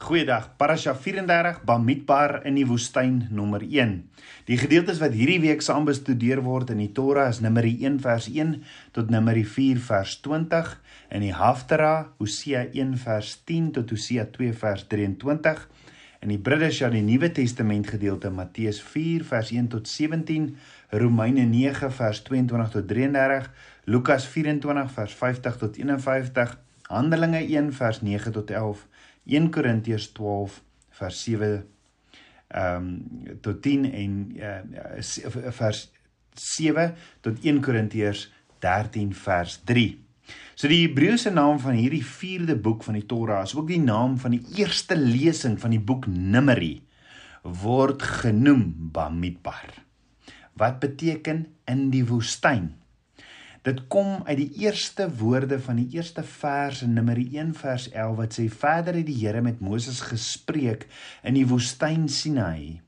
Goeiedag. Parasha 34 Bamidbar in die woestyn nommer 1. Die gedeeltes wat hierdie week saam bestudeer word in die Torah is Numeri 1 vers 1 tot Numeri 4 vers 20 in die Haftara Hosea 1 vers 10 tot Hosea 2 vers 23 in die Bridesha die Nuwe Testament gedeelte Matteus 4 vers 1 tot 17 Romeine 9 vers 22 tot 33 Lukas 24 vers 50 tot 51 Handelinge 1 vers 9 tot 11 1 Korintiërs 12 vers 7 ehm um, tot 10 en uh, vers 7 tot 1 Korintiërs 13 vers 3. So die Hebreëse naam van hierdie 4de boek van die Torah is ook die naam van die eerste lesing van die boek Numeri word genoem Bamidbar. Wat beteken in die woestyn? Dit kom uit die eerste woorde van die eerste vers in Numeri 1 vers 11 wat sê verder het die Here met Moses gespreek in die woestyn Sinai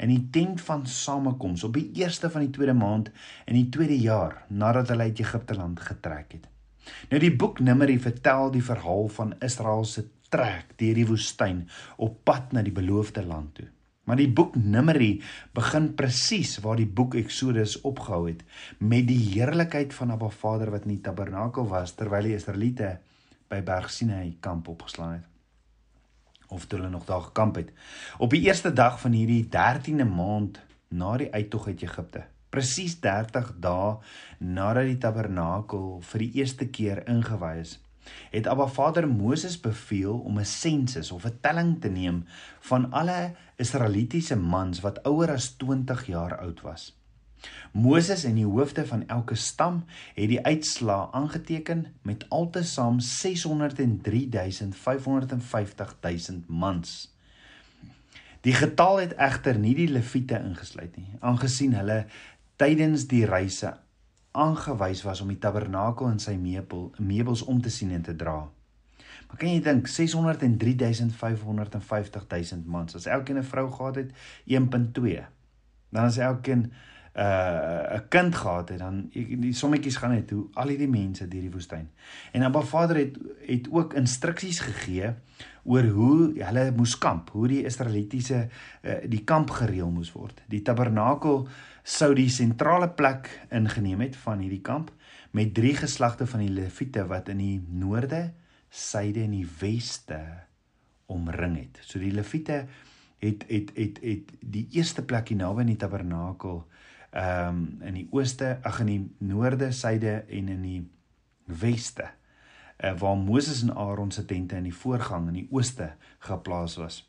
in die tent van samekoms op die eerste van die tweede maand in die tweede jaar nadat hulle uit Egipte land getrek het. Nou die boek Numeri vertel die verhaal van Israel se trek deur die woestyn op pad na die beloofde land toe. Maar die boek Numeri begin presies waar die boek Eksodus opgehou het met die heerlikheid van Abba Vader wat in die tabernakel was terwyl die Israeliete by Berg Sinai kamp opgeslaan het of toe hulle nog daar gekamp het. Op die eerste dag van hierdie 13de maand na die uittog uit Egipte, presies 30 dae nadat die tabernakel vir die eerste keer ingewy is, het Abba Vader Moses beveel om 'n sensus of 'n telling te neem van alle Israelitiese mans wat ouer as 20 jaar oud was. Moses en die hoofde van elke stam het die uitslaa aangeteken met altesaam 603.550.000 mans. Die getal het egter nie die leviete ingesluit nie, aangesien hulle tydens die reise aangewys was om die tabernakel en sy meubel meubels om te sien en te dra. Maar kan jy dink 603550 mans as elkeen 'n vrou gehad het 1.2 dan as elkeen uh, 'n kind gehad het dan die sommetjies gaan net hoe al hierdie mense deur die woestyn. En Abba Vader het het ook instruksies gegee oor hoe hulle moes kamp, hoe die Israelitiese uh, die kamp gereël moes word. Die tabernakel sou die sentrale plek ingeneem het van hierdie kamp met drie geslagte van die leviete wat in die noorde, suide en die weste omring het. So die leviete het het het het die eerste plek hier naby in die tabernakel ehm um, in die ooste, ag in die noorde, suide en in die weste uh, waar Moses en Aaron se tente in die voorgang in die ooste geplaas was.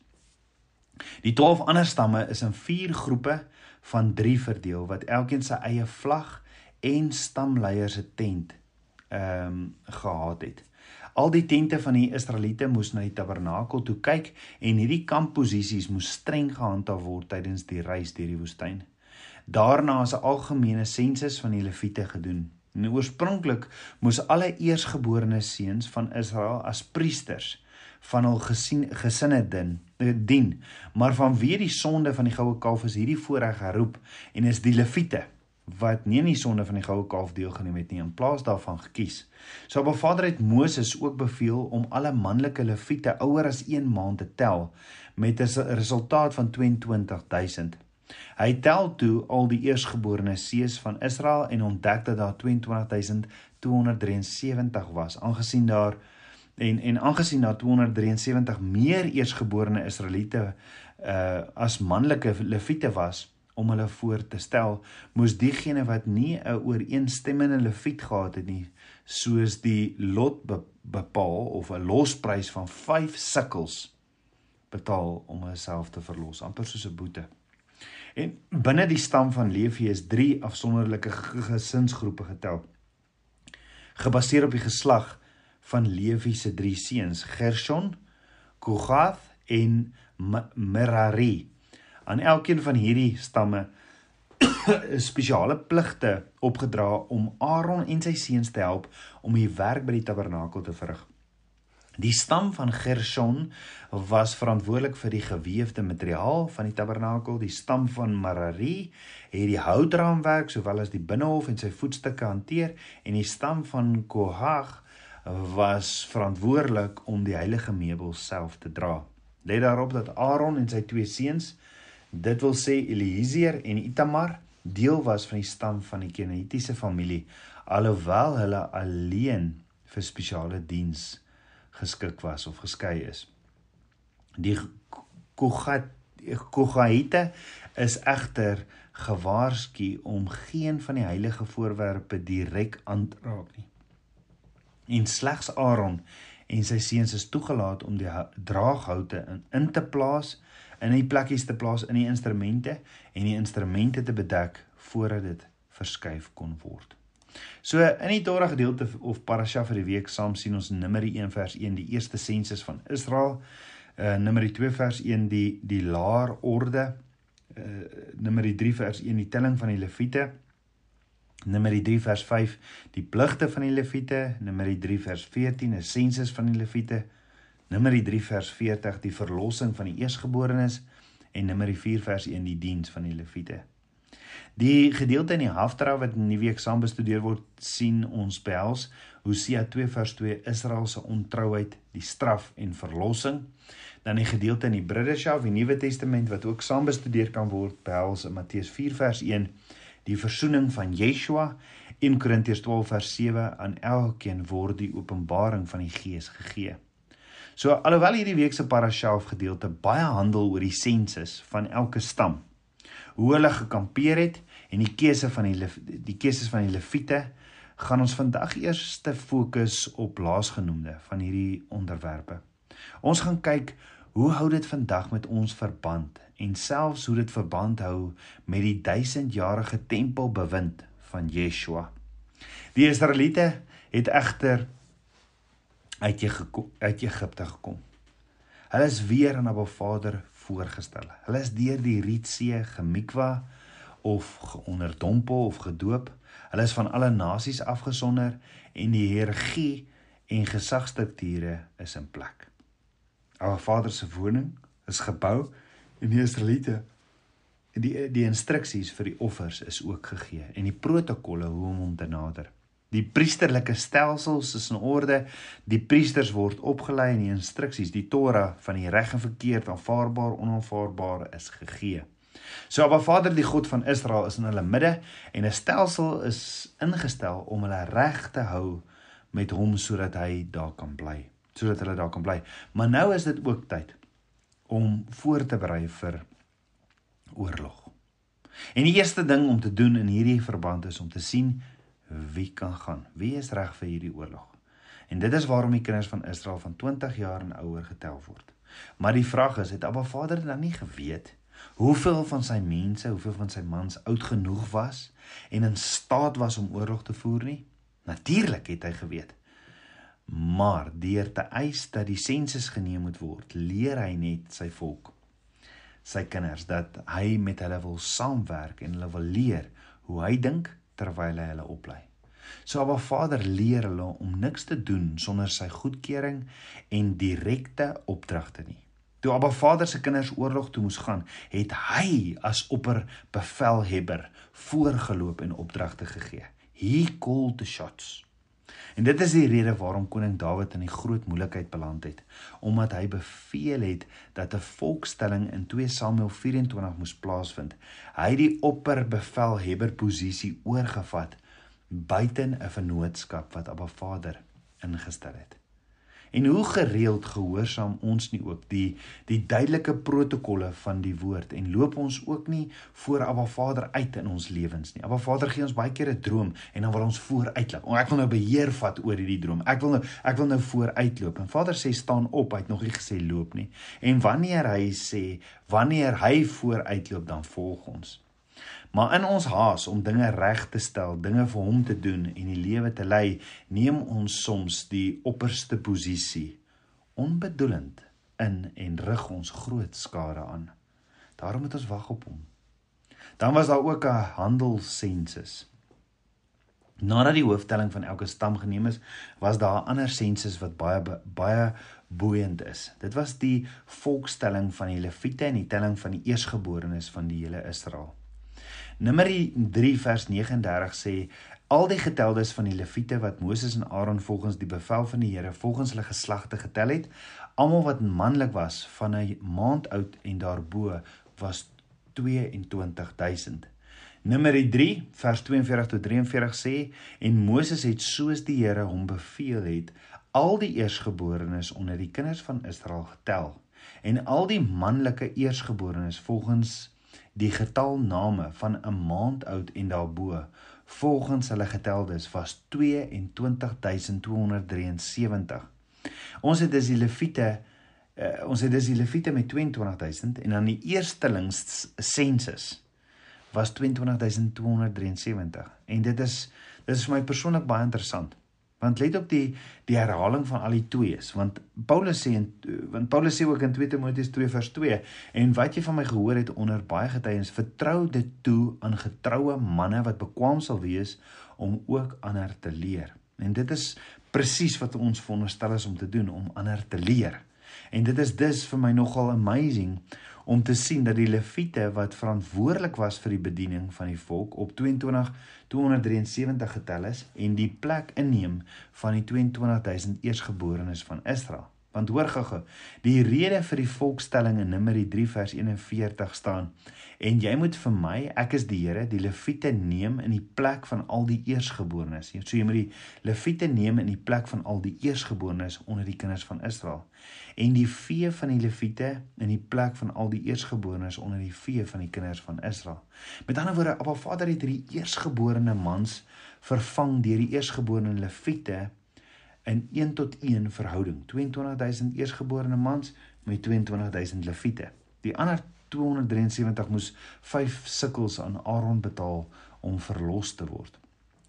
Die 12 ander stamme is in 4 groepe van 3 verdeel wat elkeen sy eie vlag en stamleier se tent ehm um, gehad het. Al die tente van die Israeliete moes na die tabernakel toe kyk en hierdie kampposisies moes streng gehandhaaf word tydens die reis deur die woestyn. Daarna is 'n algemene sensus van die leviete gedoen. En oorspronklik moes alle eersgeborene seuns van Israel as priesters van hul gesien gesinne din eh, dien maar vanweë die sonde van die goue kalf is hierdie voorreg geroep en is die leviete wat nie in die sonde van die goue kalf deelgeneem het nie in plaas daarvan gekies so op Vader het Moses ook beveel om alle manlike leviete ouer as 1 maand te tel met 'n resultaat van 22000 Hy tel toe al die eersgeborene seuns van Israel en ontdek dat daar 22273 was aangesien daar En en aangesien daar 273 meer eersgeborene Israeliete uh as manlike leviete was om hulle voor te stel, moes diegene wat nie 'n ooreenstemmende leviet gehad het nie, soos die lot be bepaal of 'n losprys van 5 sikkels betaal om homself te verlos, amper soos 'n boete. En binne die stam van Levi is 3 afsonderlike gesinsgroepe getel. Gebaseer op die geslag van Lewi se drie seuns, Gershon, Kohath en Merari. Aan elkeen van hierdie stamme spesiale pligte opgedra om Aaron en sy seuns te help om die werk by die tabernakel te verrig. Die stam van Gershon was verantwoordelik vir die geweefde materiaal van die tabernakel. Die stam van Merari het die houtraamwerk sowel as die binnehof en sy voetstukke hanteer en die stam van Kohath was verantwoordelik om die heilige meubels self te dra. Let daarop dat Aaron en sy twee seuns, dit wil sê Eliezer en Itamar, deel was van die stam van die Kenitiese familie, alhoewel hulle alleen vir spesiale diens geskik was of geskei is. Die Kogat Kogaite is egter gewaarsku om geen van die heilige voorwerpe direk aan te raak nie. En slegs Aaron en sy seuns is toegelaat om die draaghoute in, in te plaas in die plekkies te plaas in die instrumente en die instrumente te bedek voordat dit verskuif kon word. So in die Torah gedeelte of parasha vir die week saam sien ons Numeri 1 vers 1 die eerste sensus van Israel, uh Numeri 2 vers 1 die die laar orde, uh Numeri 3 vers 1 die telling van die leviete, Numeri 3 vers 5 die pligte van die leviete, Numeri 3 vers 14 'n sensus van die leviete, Numeri 3 vers 40 die verlossing van die eersgeborenes en Numeri 4 vers 1 die diens van die leviete. Die gedeelte in die Haftarah wat in die week saam bestudeer word, sien ons behels Hosea 2 vers 2 Israel se ontrouheid, die straf en verlossing. Dan die gedeelte in die Bridesha, die Nuwe Testament wat ook saam bestudeer kan word, behels in Matteus 4 vers 1 die versoening van Yeshua en Korintiërs 12 vers 7 aan elkeen word die openbaring van die Gees gegee. So alhoewel hierdie week se parasha gedeelte baie handel oor die sensus van elke stam, hoe hulle gekampeer het en die keuse van die die keuses van die leviete, gaan ons vandag eers te fokus op laasgenoemde van hierdie onderwerpe. Ons gaan kyk hoe hou dit vandag met ons verband en selfs hoe dit verband hou met die duisendjarige tempelbewind van Yeshua. Die Israeliete het egter uit Egipte gekom. Hulle is weer aan Abba Vader voorgestel. Hulle is deur die Rietsee gemikwa of geonderdompel of gedoop. Hulle is van alle nasies afgesonder en die hiërargie en gesagstrukture is in plek. Abba Vader se woning is gebou en die Israeliete en die die instruksies vir die offers is ook gegee en die protokolle hoe om hom te nader. Die priesterlike stelsels is in orde. Die priesters word opgelei en die instruksies, die Torah van die reg en verkeerd, aanvaarbaar, onaanvaarbaar is gegee. So Abba Vader, die God van Israel, is in hulle midde en 'n stelsel is ingestel om hulle reg te hou met hom sodat hy daar kan bly, sodat hulle daar kan bly. Maar nou is dit ook tyd om voor te berei vir oorlog. En die eerste ding om te doen in hierdie verband is om te sien wie kan gaan. Wie is reg vir hierdie oorlog? En dit is waarom die kinders van Israel van 20 jaar en ouer getel word. Maar die vraag is, het Abba Vader dan nie geweet hoeveel van sy mense, hoeveel van sy mans oud genoeg was en in staat was om oorlog te voer nie? Natuurlik het hy geweet. Maar deur te eis dat die sensus geneem moet word, leer hy net sy volk, sy kinders dat hy met hulle wil saamwerk en hulle wil leer hoe hy dink terwyl hy hulle oplei. So Abba Vader leer hulle om niks te doen sonder sy goedkeuring en direkte opdragte nie. Toe Abba Vader se kinders oorlog toe moes gaan, het hy as opperbevelhebber voorgeloop en opdragte gegee. He called the shots. En dit is die rede waarom koning Dawid in die groot moeilikheid beland het, omdat hy beveel het dat 'n volkstelling in 2 Samuel 24 moes plaasvind. Hy het die opperbevelhebber posisie oorgevat buite 'n vennootskap wat Abba Vader ingestel het. En hoe gereeld gehoorsaam ons nie ook die die duidelike protokolle van die woord en loop ons ook nie voor Abba Vader uit in ons lewens nie. Abba Vader gee ons baie keer 'n droom en dan wil ons vooruitloop. Ek wil nou beheer vat oor hierdie droom. Ek wil nou ek wil nou vooruitloop. En Vader sê staan op. Hy het nog nie gesê loop nie. En wanneer hy sê wanneer hy vooruitloop dan volg ons. Maar in ons haas om dinge reg te stel, dinge vir hom te doen en die lewe te lei, neem ons soms die opperste posisie onbedoelend in en rig ons groot skade aan. Daarom moet ons wag op hom. Dan was daar ook 'n handelssensus. Nadat die hooftelling van elke stam geneem is, was daar 'n ander sensus wat baie baie boeiend is. Dit was die volkstelling van die Lewiete en die telling van die eersgeborenes van die hele Israel. Numeri 3 vers 39 sê al die geteldes van die leviete wat Moses en Aaron volgens die bevel van die Here volgens hulle geslagte getel het, almal wat manlik was van 'n maand oud en daarbo was 22000. Numeri 3 vers 42 tot 43 sê en Moses het soos die Here hom beveel het al die eersgeborenes onder die kinders van Israel getel en al die manlike eersgeborenes volgens die getal name van 'n maand oud en daarbo volgens hulle geteldes was 22273 ons het dis die leviete uh, ons het dis die leviete met 22000 en dan die eerstelings sensus was 22273 en dit is dit is vir my persoonlik baie interessant want let op die die herhaling van al die twees want Paulus sê en want Paulus sê ook in 2 Timoteus 2 vers 2 en wat jy van my gehoor het onder baie getuies vertrou dit toe aan getroue manne wat bekwam sal wees om ook ander te leer. En dit is presies wat ons veronderstel is om te doen om ander te leer. En dit is dus vir my nogal amazing om te sien dat die leviete wat verantwoordelik was vir die bediening van die volk op 22 273 getel is en die plek inneem van die 22000 eersgeborenes van Israel. Want hoor gou-gou, die rede vir die volkstelling in Numeri 3 vers 41 staan: En jy moet vir my, ek is die Here, die leviete neem in die plek van al die eersgeborenes. So jy moet die leviete neem in die plek van al die eersgeborenes onder die kinders van Israel. En die vee van die leviete in die plek van al die eersgeborenes onder die vee van die kinders van Israel. Met ander woorde, Abba Vader het hierdie eersgeborene mans vervang deur die eersgeborene leviete in 1 tot 1 verhouding. 22000 eersgeborene mans met 22000 leviete. Die ander 273 moes 5 sikkels aan Aaron betaal om verlos te word.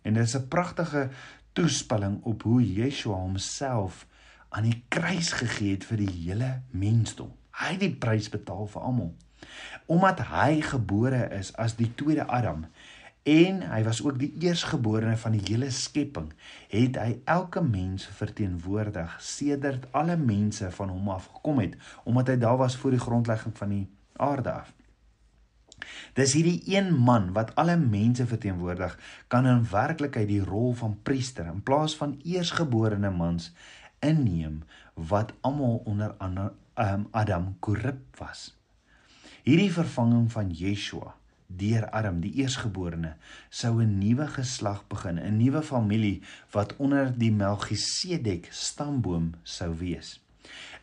En dit is 'n pragtige toespelling op hoe Yeshua homself aan die kruis gegee het vir die hele mensdom. Hy het die prys betaal vir almal. Omdat hy gebore is as die tweede Adam, en hy was ook die eersgeborene van die hele skepping, het hy elke mens verteenwoordig sedert alle mense van hom af gekom het, omdat hy daar was voor die grondlegging van die aarde af. Dis hierdie een man wat alle mense verteenwoordig, kan in werklikheid die rol van priester in plaas van eersgeborene mans inneem wat almal onder um, Adam korrup was. Hierdie vervanging van Yeshua deur Adam die eersgeborene sou 'n nuwe geslag begin, 'n nuwe familie wat onder die Melchisedek stamboom sou wees.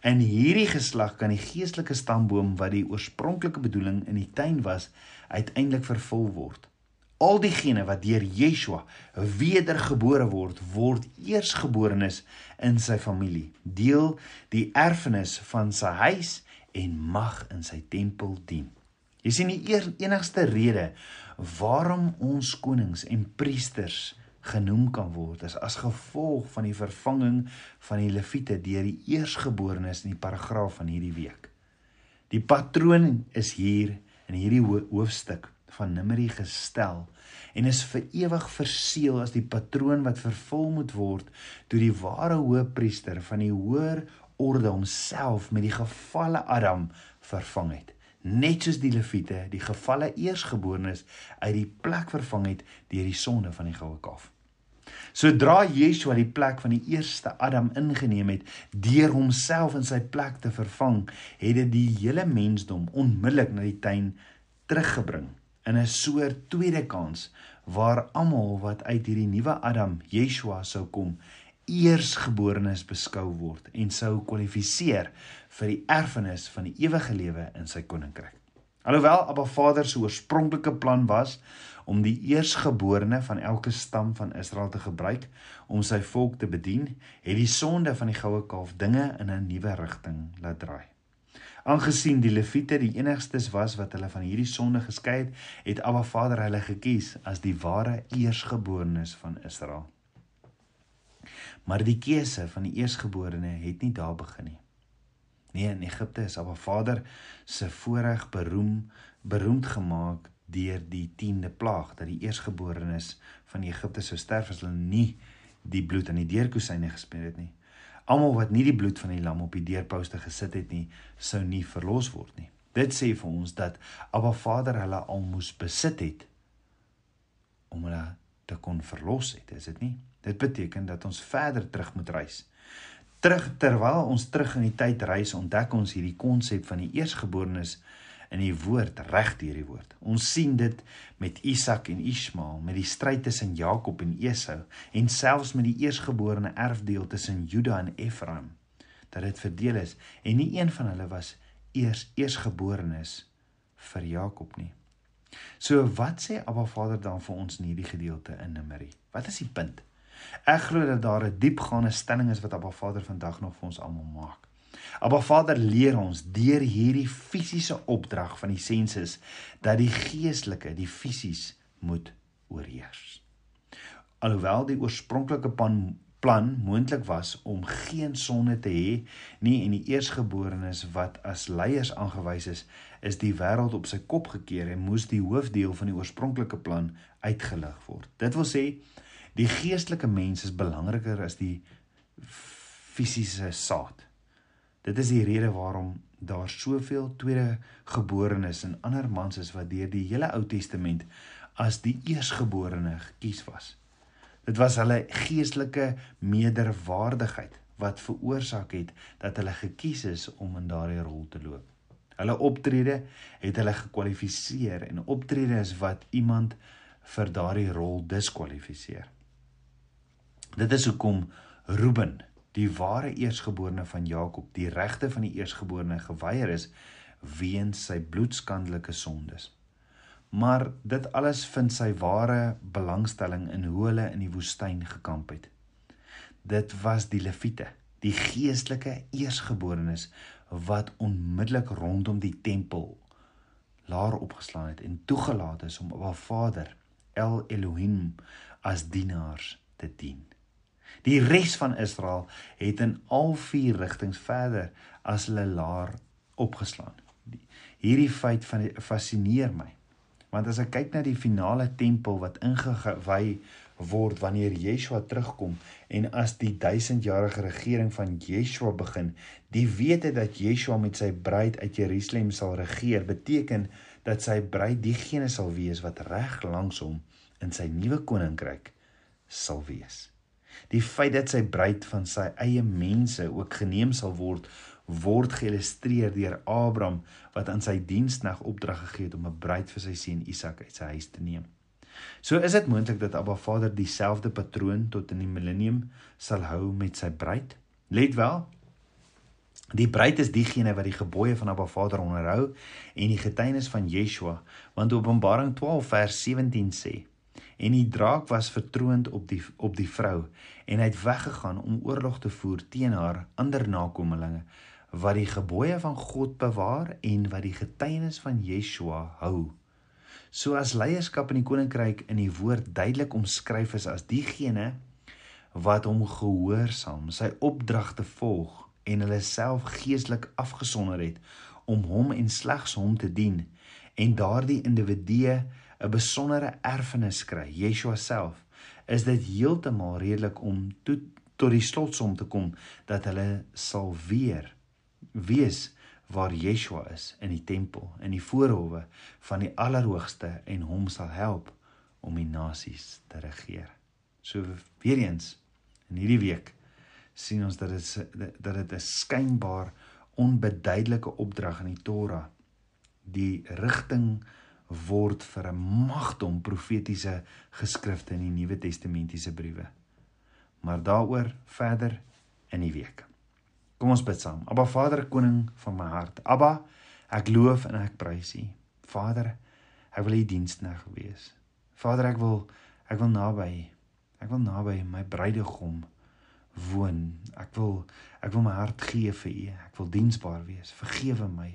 In hierdie geslag kan die geestelike stamboom wat die oorspronklike bedoeling in die tuin was, uiteindelik vervul word. Al diegene wat deur Yeshua wedergebore word, word eersgeborenes in sy familie, deel die erfenis van sy huis en mag in sy tempel dien. Jy sien die enigste rede waarom ons konings en priesters genoem kan word is as gevolg van die vervanging van die leviete deur die eersgeborenes in die paragraaf van hierdie week. Die patroon is hier in hierdie hoofstuk van Numeri gestel en is vir ewig verseël as die patroon wat vervul moet word toe die ware hoëpriester van die hoër orde homself met die gevalle Adam vervang het net soos die leviete die gevalle eersgeborenes uit die plek vervang het deur die sonde van die goue kalf. Sodra Yeshua die plek van die eerste Adam ingeneem het deur homself in sy plek te vervang, het dit die hele mensdom onmiddellik na die tuin teruggebring in 'n soort tweede kans waar almal wat uit hierdie nuwe Adam, Yeshua sou kom, eersgeborenes beskou word en sou kwalifiseer vir die erfenis van die ewige lewe in sy koninkryk. Alhoewel Abba Vader se oorspronklike plan was om die eersgeborene van elke stam van Israel te gebruik om sy volk te bedien, het die sonde van die goue kalf dinge in 'n nuwe rigting laat draai. Aangesien die Lewiete die enigstes was wat hulle van hierdie sonde geskei het, het Abba Vader hulle gekies as die ware eersgeborenes van Israel. Maar die keuse van die eersgeborene het nie daar begin nie. Nee, in Egipte is Abba Vader se voorreg beroem beroemd gemaak deur die 10de plaag dat die eersgeborenes van Egipte sou sterf as hulle nie die bloed aan die deurkusyne gespeel het nie. Almal wat nie die bloed van die lam op die deurposte gesit het nie, sou nie verlos word nie. Dit sê vir ons dat Abba Vader hulle al moes besit het om hulle te kon verlos het, is dit nie? Dit beteken dat ons verder terug moet reis. Terug terwyl ons terug in die tyd reis, ontdek ons hierdie konsep van die eersgeborenes in die woord reg deur die woord. Ons sien dit met Isak en Ismael, met die stryd tussen Jakob en Esau en selfs met die eersgeborene erfdeel tussen Juda en Efraim dat dit verdeel is en nie een van hulle was eers eersgeborenes vir Jakob nie. So wat sê Abba Vader dan vir ons in hierdie gedeelte in Numeri? Wat is die punt? Ek glo dat daar 'n diepgaande stelling is wat Abba Vader vandag nog vir ons almal maak. Abba Vader leer ons deur hierdie fisiese opdrag van die sensus dat die geestelike die fisies moet oorheers. Alhoewel die oorspronklike plan plan moontlik was om geen sonde te hê nie en die eersgeborenes wat as leiers aangewys is, is die wêreld op sy kop gekeer en moes die hoofdeel van die oorspronklike plan uitgelig word. Dit wil sê die geestelike mens is belangriker as die fisiese saad. Dit is die rede waarom daar soveel tweede geborenes en ander mans is wat deur die hele Ou Testament as die eersgeborene gekies was. Dit was hulle geestelike meerderwaardigheid wat veroorsaak het dat hulle gekies is om in daardie rol te loop. Hulle optrede het hulle gekwalifiseer en optrede is wat iemand vir daardie rol diskwalifiseer. Dit is hoekom Ruben, die ware eersgeborene van Jakob, die regte van die eersgeborene geweier is weens sy bloedskandelike sondes. Maar dit alles vind sy ware belangstelling in hoe hulle in die woestyn gekamp het. Dit was die leviete, die geestelike eersgeborenes wat onmiddellik rondom die tempel laar opgeslaan het en toegelaat is om op haar Vader El Elohim as dienaars te dien. Die res van Israel het in al vier rigtings verder as hulle laar opgeslaan. Hierdie feit van fascineer my. Want as ek kyk na die finale tempel wat ingewy word wanneer Yeshua terugkom en as die duisendjarige regering van Yeshua begin, die wete dat Yeshua met sy bruid uit Jerusalem sal regeer, beteken dat sy bruid diegene sal wees wat reg langs hom in sy nuwe koninkryk sal wees. Die feit dat sy bruid van sy eie mense ook geneem sal word, word geillustreer deur Abraham wat aan sy dienskneg opdrag gegee het om 'n bruid vir sy seun Isak uit sy huis te neem. So is dit moontlik dat Abba Vader dieselfde patroon tot in die millennium sal hou met sy bruid. Let wel, die bruid is diegene wat die gebooie van Abba Vader onderhou en die getuienis van Yeshua, want Openbaring 12 vers 17 sê en die draak was vertroond op die op die vrou en hy het weggegaan om oorlog te voer teen haar ander nakommelinge wat die gebooie van God bewaar en wat die getuienis van Yeshua hou. So as leierskap in die koninkryk in die woord duidelik omskryf is as diegene wat hom gehoorsaam, sy opdragte volg en hulle self geestelik afgesonder het om hom en slegs hom te dien en daardie individue 'n besondere erfenis kry, Yeshua self, is dit heeltemal redelik om tot tot die slotsom te kom dat hulle sal weer wees waar Yeshua is in die tempel in die voorhoewe van die Allerhoogste en hom sal help om die nasies te regeer. So weer eens in hierdie week sien ons dat dit dat dit 'n skynbaar onbeduidelike opdrag in die Torah die rigting word vir 'n magdom profetiese geskrifte in die Nuwe Testamentiese briewe. Maar daaroor verder in die week. Kom ons bid saam. Abba Vader, koning van my hart. Abba, ek loof en ek prys U. Vader, ek wil U dienskneg wees. Vader, ek wil ek wil naby ek wil naby my bruidegom woon. Ek wil ek wil my hart gee vir U. Ek wil diensbaar wees. Vergewe my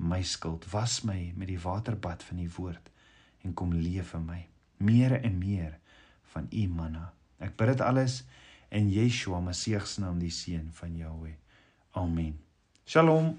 my skuld. Was my met die waterbad van U woord en kom leef in my. Meer en meer van U manna. Ek bid dit alles in Yeshua Messie se naam, die seun van Jahweh. Amen. Shalom.